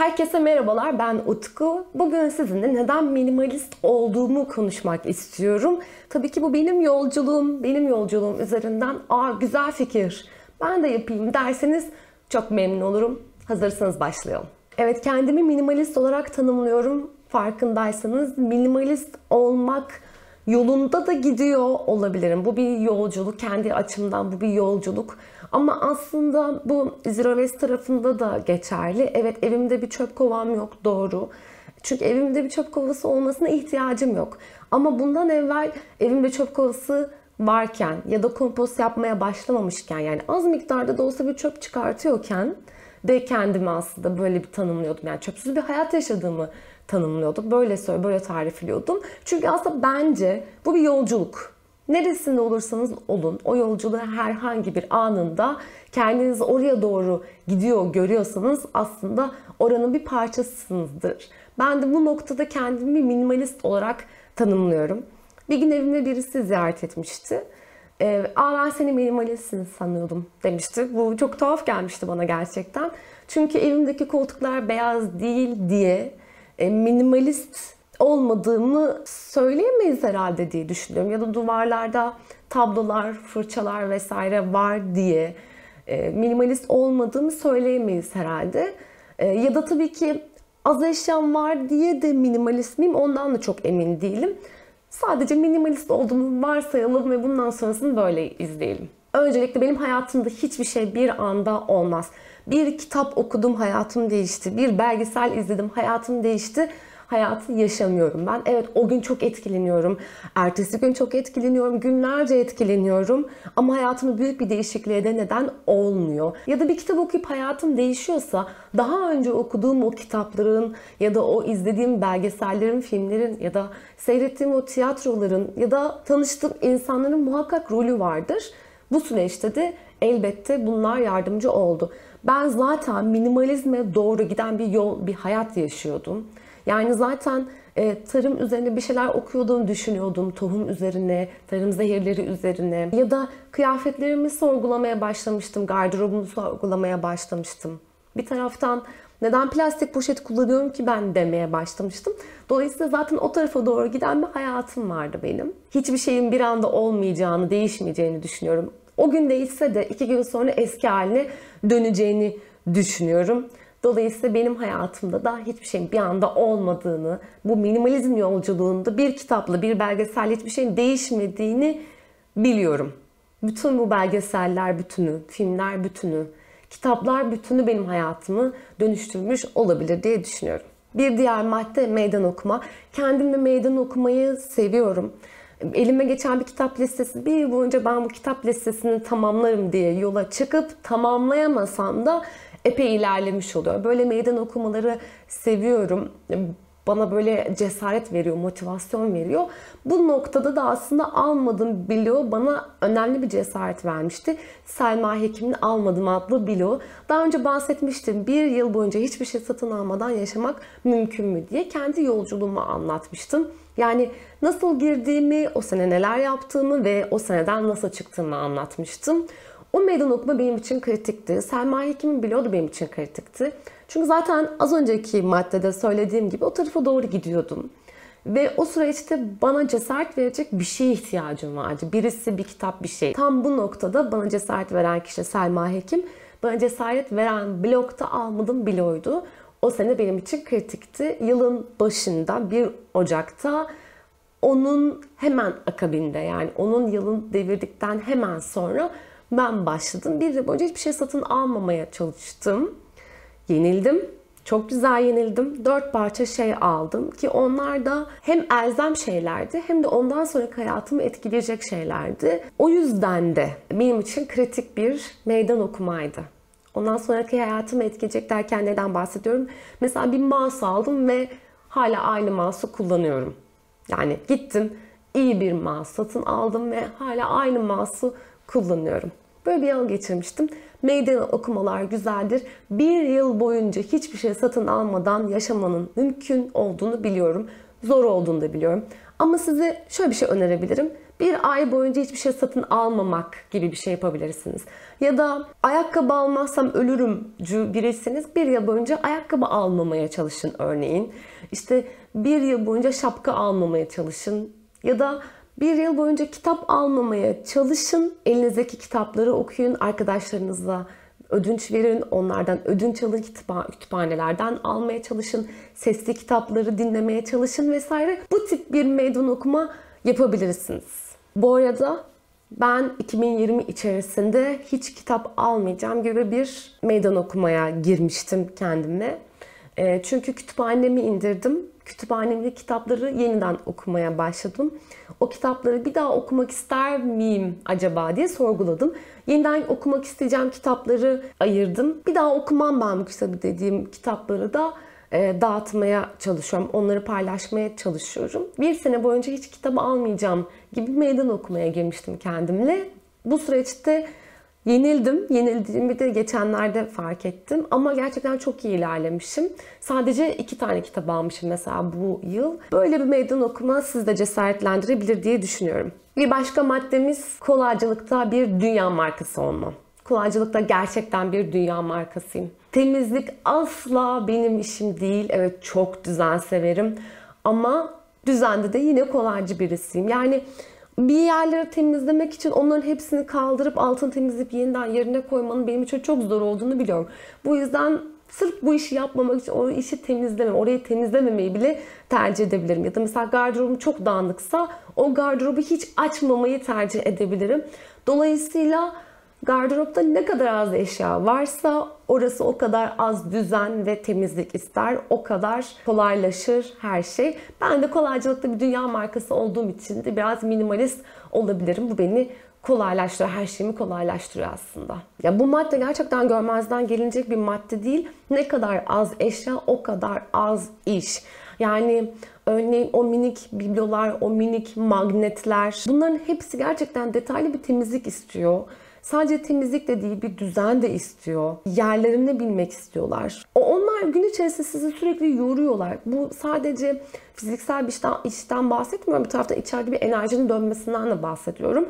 Herkese merhabalar ben Utku. Bugün sizinle neden minimalist olduğumu konuşmak istiyorum. Tabii ki bu benim yolculuğum, benim yolculuğum üzerinden aa güzel fikir ben de yapayım derseniz çok memnun olurum. Hazırsanız başlayalım. Evet kendimi minimalist olarak tanımlıyorum. Farkındaysanız minimalist olmak yolunda da gidiyor olabilirim. Bu bir yolculuk. Kendi açımdan bu bir yolculuk. Ama aslında bu Zero Waste tarafında da geçerli. Evet evimde bir çöp kovam yok doğru. Çünkü evimde bir çöp kovası olmasına ihtiyacım yok. Ama bundan evvel evimde çöp kovası varken ya da kompost yapmaya başlamamışken yani az miktarda da olsa bir çöp çıkartıyorken de kendimi aslında böyle bir tanımlıyordum. Yani çöpsüz bir hayat yaşadığımı tanımlıyordum. Böyle söyle, böyle tarifliyordum. Çünkü aslında bence bu bir yolculuk. Neresinde olursanız olun, o yolculuğun herhangi bir anında kendinizi oraya doğru gidiyor görüyorsanız aslında oranın bir parçasısınızdır. Ben de bu noktada kendimi minimalist olarak tanımlıyorum. Bir gün evimde birisi ziyaret etmişti. Ee, Aa ben seni minimalistsin sanıyordum demişti. Bu çok tuhaf gelmişti bana gerçekten. Çünkü evimdeki koltuklar beyaz değil diye minimalist olmadığımı söyleyemeyiz herhalde diye düşünüyorum. Ya da duvarlarda tablolar, fırçalar vesaire var diye e, minimalist olmadığımı söyleyemeyiz herhalde. E, ya da tabii ki az eşyam var diye de minimalist miyim ondan da çok emin değilim. Sadece minimalist olduğumu varsayalım ve bundan sonrasını böyle izleyelim. Öncelikle benim hayatımda hiçbir şey bir anda olmaz. Bir kitap okudum hayatım değişti. Bir belgesel izledim hayatım değişti hayatı yaşamıyorum ben. Evet o gün çok etkileniyorum. Ertesi gün çok etkileniyorum. Günlerce etkileniyorum. Ama hayatımda büyük bir değişikliğe de neden olmuyor. Ya da bir kitap okuyup hayatım değişiyorsa daha önce okuduğum o kitapların ya da o izlediğim belgesellerin, filmlerin ya da seyrettiğim o tiyatroların ya da tanıştığım insanların muhakkak rolü vardır. Bu süreçte de elbette bunlar yardımcı oldu. Ben zaten minimalizme doğru giden bir yol, bir hayat yaşıyordum. Yani zaten e, tarım üzerine bir şeyler okuyordum, düşünüyordum. Tohum üzerine, tarım zehirleri üzerine ya da kıyafetlerimi sorgulamaya başlamıştım. Gardırobumu sorgulamaya başlamıştım. Bir taraftan neden plastik poşet kullanıyorum ki ben demeye başlamıştım. Dolayısıyla zaten o tarafa doğru giden bir hayatım vardı benim. Hiçbir şeyin bir anda olmayacağını, değişmeyeceğini düşünüyorum. O gün değişse de iki gün sonra eski haline döneceğini düşünüyorum. Dolayısıyla benim hayatımda da hiçbir şeyin bir anda olmadığını, bu minimalizm yolculuğunda bir kitapla, bir belgesel hiçbir şeyin değişmediğini biliyorum. Bütün bu belgeseller bütünü, filmler bütünü, kitaplar bütünü benim hayatımı dönüştürmüş olabilir diye düşünüyorum. Bir diğer madde meydan okuma. Kendimle meydan okumayı seviyorum. Elime geçen bir kitap listesi, bir yıl boyunca ben bu kitap listesini tamamlarım diye yola çıkıp tamamlayamasam da epey ilerlemiş oluyor. Böyle meydan okumaları seviyorum. Bana böyle cesaret veriyor, motivasyon veriyor. Bu noktada da aslında almadım bilo bana önemli bir cesaret vermişti. Selma Hekim'in Almadım adlı bilo. Daha önce bahsetmiştim. Bir yıl boyunca hiçbir şey satın almadan yaşamak mümkün mü diye kendi yolculuğumu anlatmıştım. Yani nasıl girdiğimi, o sene neler yaptığımı ve o seneden nasıl çıktığımı anlatmıştım. O meydan okuma benim için kritikti. Selma Hekim'in biliyordu benim için kritikti. Çünkü zaten az önceki maddede söylediğim gibi o tarafa doğru gidiyordum. Ve o süreçte bana cesaret verecek bir şeye ihtiyacım vardı. Birisi, bir kitap, bir şey. Tam bu noktada bana cesaret veren kişi Selma Hekim. Bana cesaret veren blokta almadım bloğuydu. O sene benim için kritikti. Yılın başında 1 Ocak'ta onun hemen akabinde yani onun yılın devirdikten hemen sonra ben başladım. Bir yıl boyunca hiçbir şey satın almamaya çalıştım. Yenildim. Çok güzel yenildim. Dört parça şey aldım ki onlar da hem elzem şeylerdi hem de ondan sonraki hayatımı etkileyecek şeylerdi. O yüzden de benim için kritik bir meydan okumaydı. Ondan sonraki hayatımı etkileyecek derken neden bahsediyorum? Mesela bir mouse aldım ve hala aynı mouse'u kullanıyorum. Yani gittim iyi bir mouse satın aldım ve hala aynı mouse'u kullanıyorum. Böyle bir yıl geçirmiştim. Meydan okumalar güzeldir. Bir yıl boyunca hiçbir şey satın almadan yaşamanın mümkün olduğunu biliyorum. Zor olduğunu da biliyorum. Ama size şöyle bir şey önerebilirim. Bir ay boyunca hiçbir şey satın almamak gibi bir şey yapabilirsiniz. Ya da ayakkabı almazsam ölürüm biriyseniz bir yıl boyunca ayakkabı almamaya çalışın örneğin. İşte bir yıl boyunca şapka almamaya çalışın. Ya da bir yıl boyunca kitap almamaya çalışın. Elinizdeki kitapları okuyun, arkadaşlarınızla ödünç verin, onlardan ödünç alın, kütüphanelerden almaya çalışın, sesli kitapları dinlemeye çalışın vesaire. Bu tip bir meydan okuma yapabilirsiniz. Bu arada ben 2020 içerisinde hiç kitap almayacağım gibi bir meydan okumaya girmiştim kendime. Ee, çünkü kütüphanemi indirdim. Kütüphanemde kitapları yeniden okumaya başladım. O kitapları bir daha okumak ister miyim acaba diye sorguladım. Yeniden okumak isteyeceğim kitapları ayırdım. Bir daha okumam ben bu kitabı dediğim kitapları da e, dağıtmaya çalışıyorum. Onları paylaşmaya çalışıyorum. Bir sene boyunca hiç kitabı almayacağım gibi meydan okumaya girmiştim kendimle. Bu süreçte Yenildim. Yenildiğimi de geçenlerde fark ettim. Ama gerçekten çok iyi ilerlemişim. Sadece iki tane kitap almışım mesela bu yıl. Böyle bir meydan okuma sizi de cesaretlendirebilir diye düşünüyorum. Bir başka maddemiz kolaycılıkta bir dünya markası olma. Kolaycılıkta gerçekten bir dünya markasıyım. Temizlik asla benim işim değil. Evet çok düzen severim. Ama düzende de yine kolaycı birisiyim. Yani bir yerleri temizlemek için onların hepsini kaldırıp altını temizleyip yeniden yerine koymanın benim için çok zor olduğunu biliyorum. Bu yüzden sırf bu işi yapmamak için o işi temizleme, orayı temizlememeyi bile tercih edebilirim. Ya da mesela gardırobum çok dağınıksa o gardırobu hiç açmamayı tercih edebilirim. Dolayısıyla Gardıropta ne kadar az eşya varsa orası o kadar az düzen ve temizlik ister. O kadar kolaylaşır her şey. Ben de kolaycılıkta bir dünya markası olduğum için de biraz minimalist olabilirim. Bu beni kolaylaştırıyor. Her şeyimi kolaylaştırıyor aslında. Ya bu madde gerçekten görmezden gelinecek bir madde değil. Ne kadar az eşya o kadar az iş. Yani örneğin o minik biblolar, o minik magnetler bunların hepsi gerçekten detaylı bir temizlik istiyor. Sadece temizlik de değil bir düzen de istiyor. Yerlerini bilmek istiyorlar. Onlar gün içerisinde sizi sürekli yoruyorlar. Bu sadece fiziksel bir işten, işten bahsetmiyorum. Bir tarafta içeride bir enerjinin dönmesinden de bahsediyorum.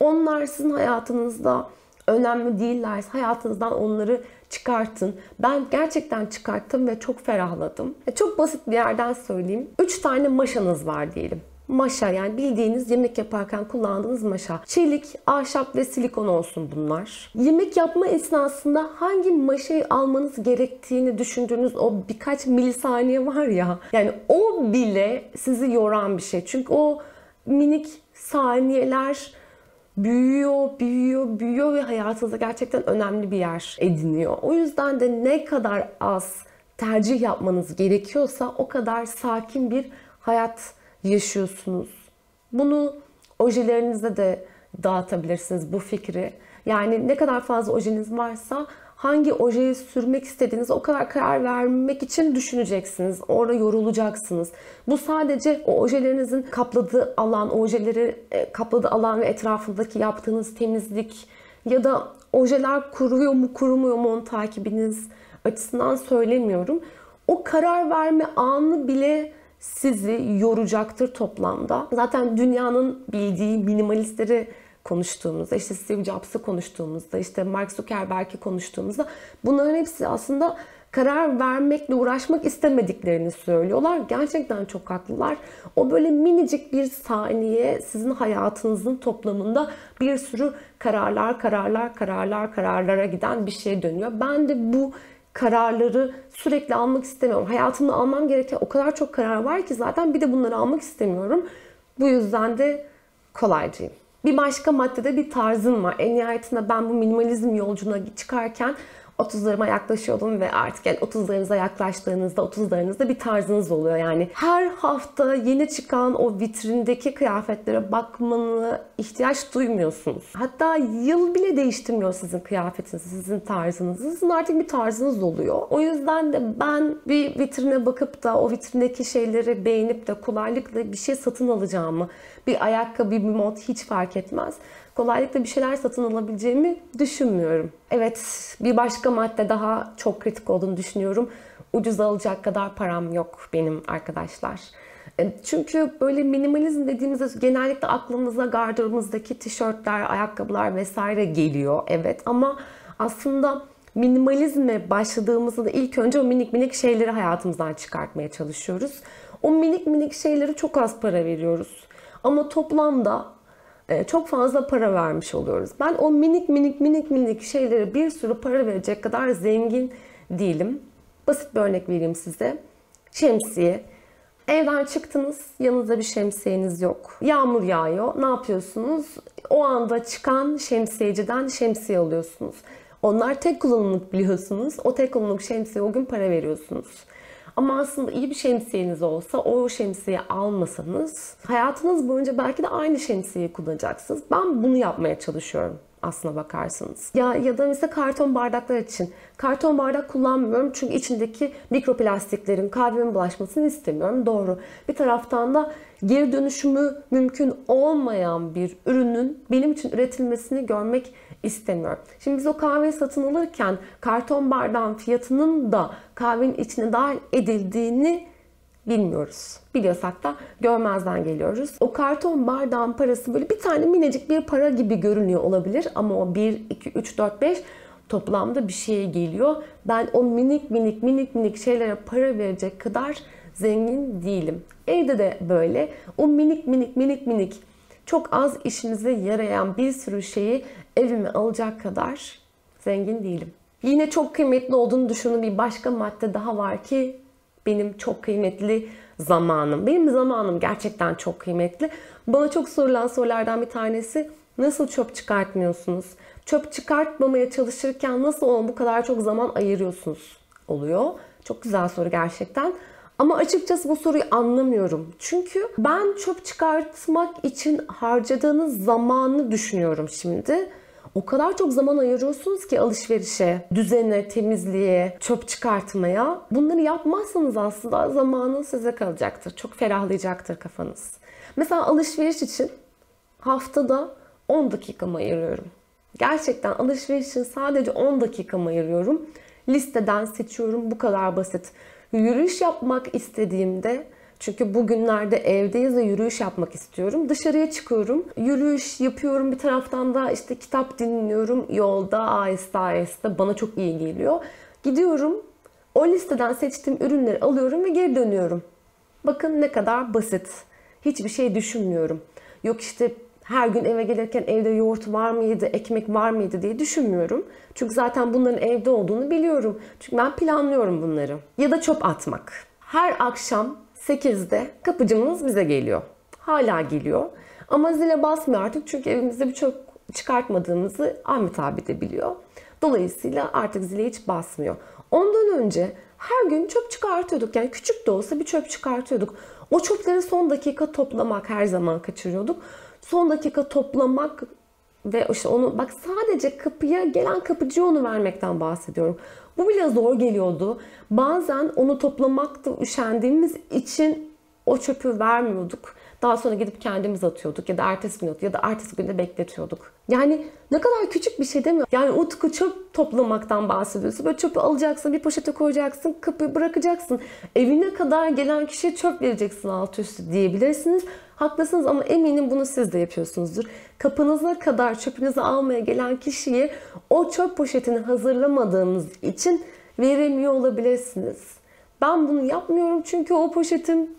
Onlar sizin hayatınızda önemli değillerse hayatınızdan onları çıkartın. Ben gerçekten çıkarttım ve çok ferahladım. Çok basit bir yerden söyleyeyim. 3 tane maşanız var diyelim maşa yani bildiğiniz yemek yaparken kullandığınız maşa. Çelik, ahşap ve silikon olsun bunlar. Yemek yapma esnasında hangi maşayı almanız gerektiğini düşündüğünüz o birkaç milisaniye var ya. Yani o bile sizi yoran bir şey. Çünkü o minik saniyeler büyüyor, büyüyor, büyüyor ve hayatınızda gerçekten önemli bir yer ediniyor. O yüzden de ne kadar az tercih yapmanız gerekiyorsa o kadar sakin bir hayat yaşıyorsunuz. Bunu ojelerinizde de dağıtabilirsiniz bu fikri. Yani ne kadar fazla ojeniz varsa hangi ojeyi sürmek istediğiniz o kadar karar vermek için düşüneceksiniz. Orada yorulacaksınız. Bu sadece o ojelerinizin kapladığı alan, ojeleri e, kapladığı alan ve etrafındaki yaptığınız temizlik ya da ojeler kuruyor mu kurumuyor mu onu takibiniz açısından söylemiyorum. O karar verme anı bile sizi yoracaktır toplamda. Zaten dünyanın bildiği minimalistleri konuştuğumuzda, işte Steve Jobs'ı konuştuğumuzda, işte Mark Zuckerberg'i konuştuğumuzda bunların hepsi aslında karar vermekle uğraşmak istemediklerini söylüyorlar. Gerçekten çok haklılar. O böyle minicik bir saniye sizin hayatınızın toplamında bir sürü kararlar, kararlar, kararlar, kararlara giden bir şey dönüyor. Ben de bu kararları sürekli almak istemiyorum. Hayatımda almam gereken o kadar çok karar var ki zaten bir de bunları almak istemiyorum. Bu yüzden de kolaycıyım. Bir başka maddede bir tarzım var. En nihayetinde ben bu minimalizm yolculuğuna çıkarken 30'larıma yaklaşıyordum ve artık yani 30'larınıza yaklaştığınızda 30'larınızda bir tarzınız oluyor. Yani her hafta yeni çıkan o vitrindeki kıyafetlere bakmanı ihtiyaç duymuyorsunuz. Hatta yıl bile değiştirmiyor sizin kıyafetinizi, sizin tarzınızı. Sizin artık bir tarzınız oluyor. O yüzden de ben bir vitrine bakıp da o vitrindeki şeyleri beğenip de kolaylıkla bir şey satın alacağımı, bir ayakkabı, bir mod hiç fark etmez kolaylıkla bir şeyler satın alabileceğimi düşünmüyorum. Evet bir başka madde daha çok kritik olduğunu düşünüyorum. Ucuz alacak kadar param yok benim arkadaşlar. E, çünkü böyle minimalizm dediğimizde genellikle aklımıza gardırobumuzdaki tişörtler, ayakkabılar vesaire geliyor. Evet ama aslında minimalizme başladığımızda da ilk önce o minik minik şeyleri hayatımızdan çıkartmaya çalışıyoruz. O minik minik şeyleri çok az para veriyoruz. Ama toplamda çok fazla para vermiş oluyoruz. Ben o minik minik minik minik şeylere bir sürü para verecek kadar zengin değilim. Basit bir örnek vereyim size. Şemsiye. Evden çıktınız, yanınızda bir şemsiyeniz yok. Yağmur yağıyor. Ne yapıyorsunuz? O anda çıkan şemsiyeciden şemsiye alıyorsunuz. Onlar tek kullanımlık biliyorsunuz. O tek kullanımlık şemsiye o gün para veriyorsunuz. Ama aslında iyi bir şemsiyeniz olsa o şemsiye almasanız hayatınız boyunca belki de aynı şemsiyeyi kullanacaksınız. Ben bunu yapmaya çalışıyorum aslına bakarsınız. Ya ya da mesela karton bardaklar için. Karton bardak kullanmıyorum çünkü içindeki mikroplastiklerin kalbime bulaşmasını istemiyorum. Doğru. Bir taraftan da geri dönüşümü mümkün olmayan bir ürünün benim için üretilmesini görmek istemiyorum. Şimdi biz o kahveyi satın alırken karton bardağın fiyatının da kahvenin içine dahil edildiğini bilmiyoruz. Biliyorsak da görmezden geliyoruz. O karton bardağın parası böyle bir tane minicik bir para gibi görünüyor olabilir ama o 1, 2, 3, 4, 5 toplamda bir şeye geliyor. Ben o minik minik minik minik şeylere para verecek kadar zengin değilim. Evde de böyle. O minik minik minik minik çok az işinize yarayan bir sürü şeyi evime alacak kadar zengin değilim. Yine çok kıymetli olduğunu düşündüğüm bir başka madde daha var ki benim çok kıymetli zamanım. Benim zamanım gerçekten çok kıymetli. Bana çok sorulan sorulardan bir tanesi nasıl çöp çıkartmıyorsunuz? Çöp çıkartmamaya çalışırken nasıl ona bu kadar çok zaman ayırıyorsunuz oluyor. Çok güzel soru gerçekten. Ama açıkçası bu soruyu anlamıyorum. Çünkü ben çöp çıkartmak için harcadığınız zamanı düşünüyorum şimdi. O kadar çok zaman ayırıyorsunuz ki alışverişe, düzene, temizliğe, çöp çıkartmaya. Bunları yapmazsanız aslında zamanın size kalacaktır. Çok ferahlayacaktır kafanız. Mesela alışveriş için haftada 10 dakikamı ayırıyorum. Gerçekten alışveriş için sadece 10 dakikamı ayırıyorum. Listeden seçiyorum. Bu kadar basit. Yürüyüş yapmak istediğimde çünkü bugünlerde evdeyiz ve yürüyüş yapmak istiyorum. Dışarıya çıkıyorum. Yürüyüş yapıyorum. Bir taraftan da işte kitap dinliyorum. Yolda aheste aheste bana çok iyi geliyor. Gidiyorum. O listeden seçtiğim ürünleri alıyorum ve geri dönüyorum. Bakın ne kadar basit. Hiçbir şey düşünmüyorum. Yok işte her gün eve gelirken evde yoğurt var mıydı, ekmek var mıydı diye düşünmüyorum. Çünkü zaten bunların evde olduğunu biliyorum. Çünkü ben planlıyorum bunları. Ya da çöp atmak. Her akşam 8'de kapıcımız bize geliyor. Hala geliyor. Ama zile basmıyor artık çünkü evimizde bir çöp çıkartmadığımızı Ahmet abi de biliyor. Dolayısıyla artık zile hiç basmıyor. Ondan önce her gün çöp çıkartıyorduk. Yani küçük de olsa bir çöp çıkartıyorduk. O çöpleri son dakika toplamak her zaman kaçırıyorduk. Son dakika toplamak ve işte onu bak sadece kapıya gelen kapıcıya onu vermekten bahsediyorum. Bu bile zor geliyordu. Bazen onu toplamakta üşendiğimiz için o çöpü vermiyorduk. Daha sonra gidip kendimiz atıyorduk ya da ertesi gün atıyorduk ya da ertesi günde bekletiyorduk. Yani ne kadar küçük bir şey değil mi? Yani Utku çöp toplamaktan bahsediyorsun. Böyle çöpü alacaksın, bir poşete koyacaksın, kapıyı bırakacaksın. Evine kadar gelen kişiye çöp vereceksin alt üstü diyebilirsiniz. Haklısınız ama eminim bunu siz de yapıyorsunuzdur. Kapınıza kadar çöpünüzü almaya gelen kişiye o çöp poşetini hazırlamadığınız için veremiyor olabilirsiniz. Ben bunu yapmıyorum çünkü o poşetim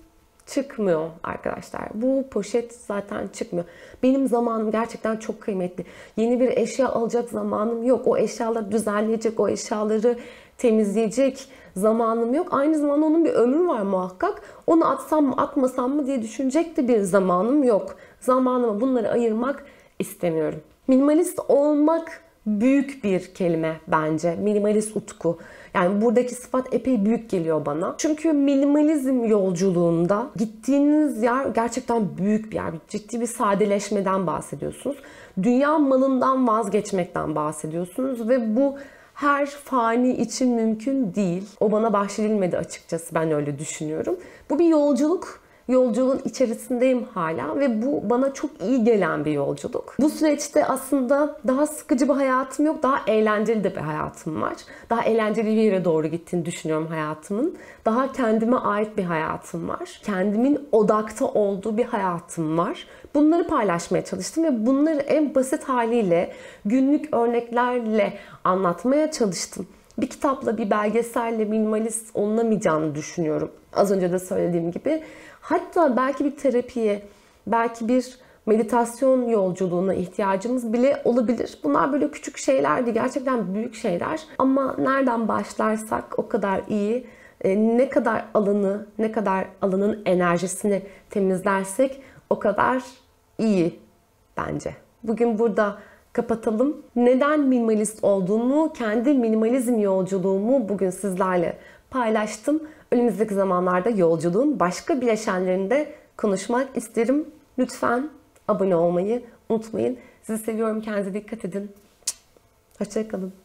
çıkmıyor arkadaşlar. Bu poşet zaten çıkmıyor. Benim zamanım gerçekten çok kıymetli. Yeni bir eşya alacak zamanım yok. O eşyaları düzenleyecek, o eşyaları temizleyecek zamanım yok. Aynı zamanda onun bir ömrü var muhakkak. Onu atsam mı atmasam mı diye düşünecek de bir zamanım yok. Zamanımı bunları ayırmak istemiyorum. Minimalist olmak büyük bir kelime bence. Minimalist utku. Yani buradaki sıfat epey büyük geliyor bana. Çünkü minimalizm yolculuğunda gittiğiniz yer gerçekten büyük bir yer. Ciddi bir sadeleşmeden bahsediyorsunuz. Dünya malından vazgeçmekten bahsediyorsunuz ve bu her fani için mümkün değil. O bana bahşedilmedi açıkçası ben öyle düşünüyorum. Bu bir yolculuk yolculuğun içerisindeyim hala ve bu bana çok iyi gelen bir yolculuk. Bu süreçte aslında daha sıkıcı bir hayatım yok, daha eğlenceli de bir hayatım var. Daha eğlenceli bir yere doğru gittiğini düşünüyorum hayatımın. Daha kendime ait bir hayatım var. Kendimin odakta olduğu bir hayatım var. Bunları paylaşmaya çalıştım ve bunları en basit haliyle günlük örneklerle anlatmaya çalıştım bir kitapla, bir belgeselle minimalist olunamayacağını düşünüyorum. Az önce de söylediğim gibi. Hatta belki bir terapiye, belki bir meditasyon yolculuğuna ihtiyacımız bile olabilir. Bunlar böyle küçük şeylerdi, gerçekten büyük şeyler. Ama nereden başlarsak o kadar iyi. E, ne kadar alanı, ne kadar alanın enerjisini temizlersek o kadar iyi bence. Bugün burada kapatalım. Neden minimalist olduğumu, kendi minimalizm yolculuğumu bugün sizlerle paylaştım. Önümüzdeki zamanlarda yolculuğun başka bileşenlerinde konuşmak isterim. Lütfen abone olmayı unutmayın. Sizi seviyorum. Kendinize dikkat edin. Hoşçakalın.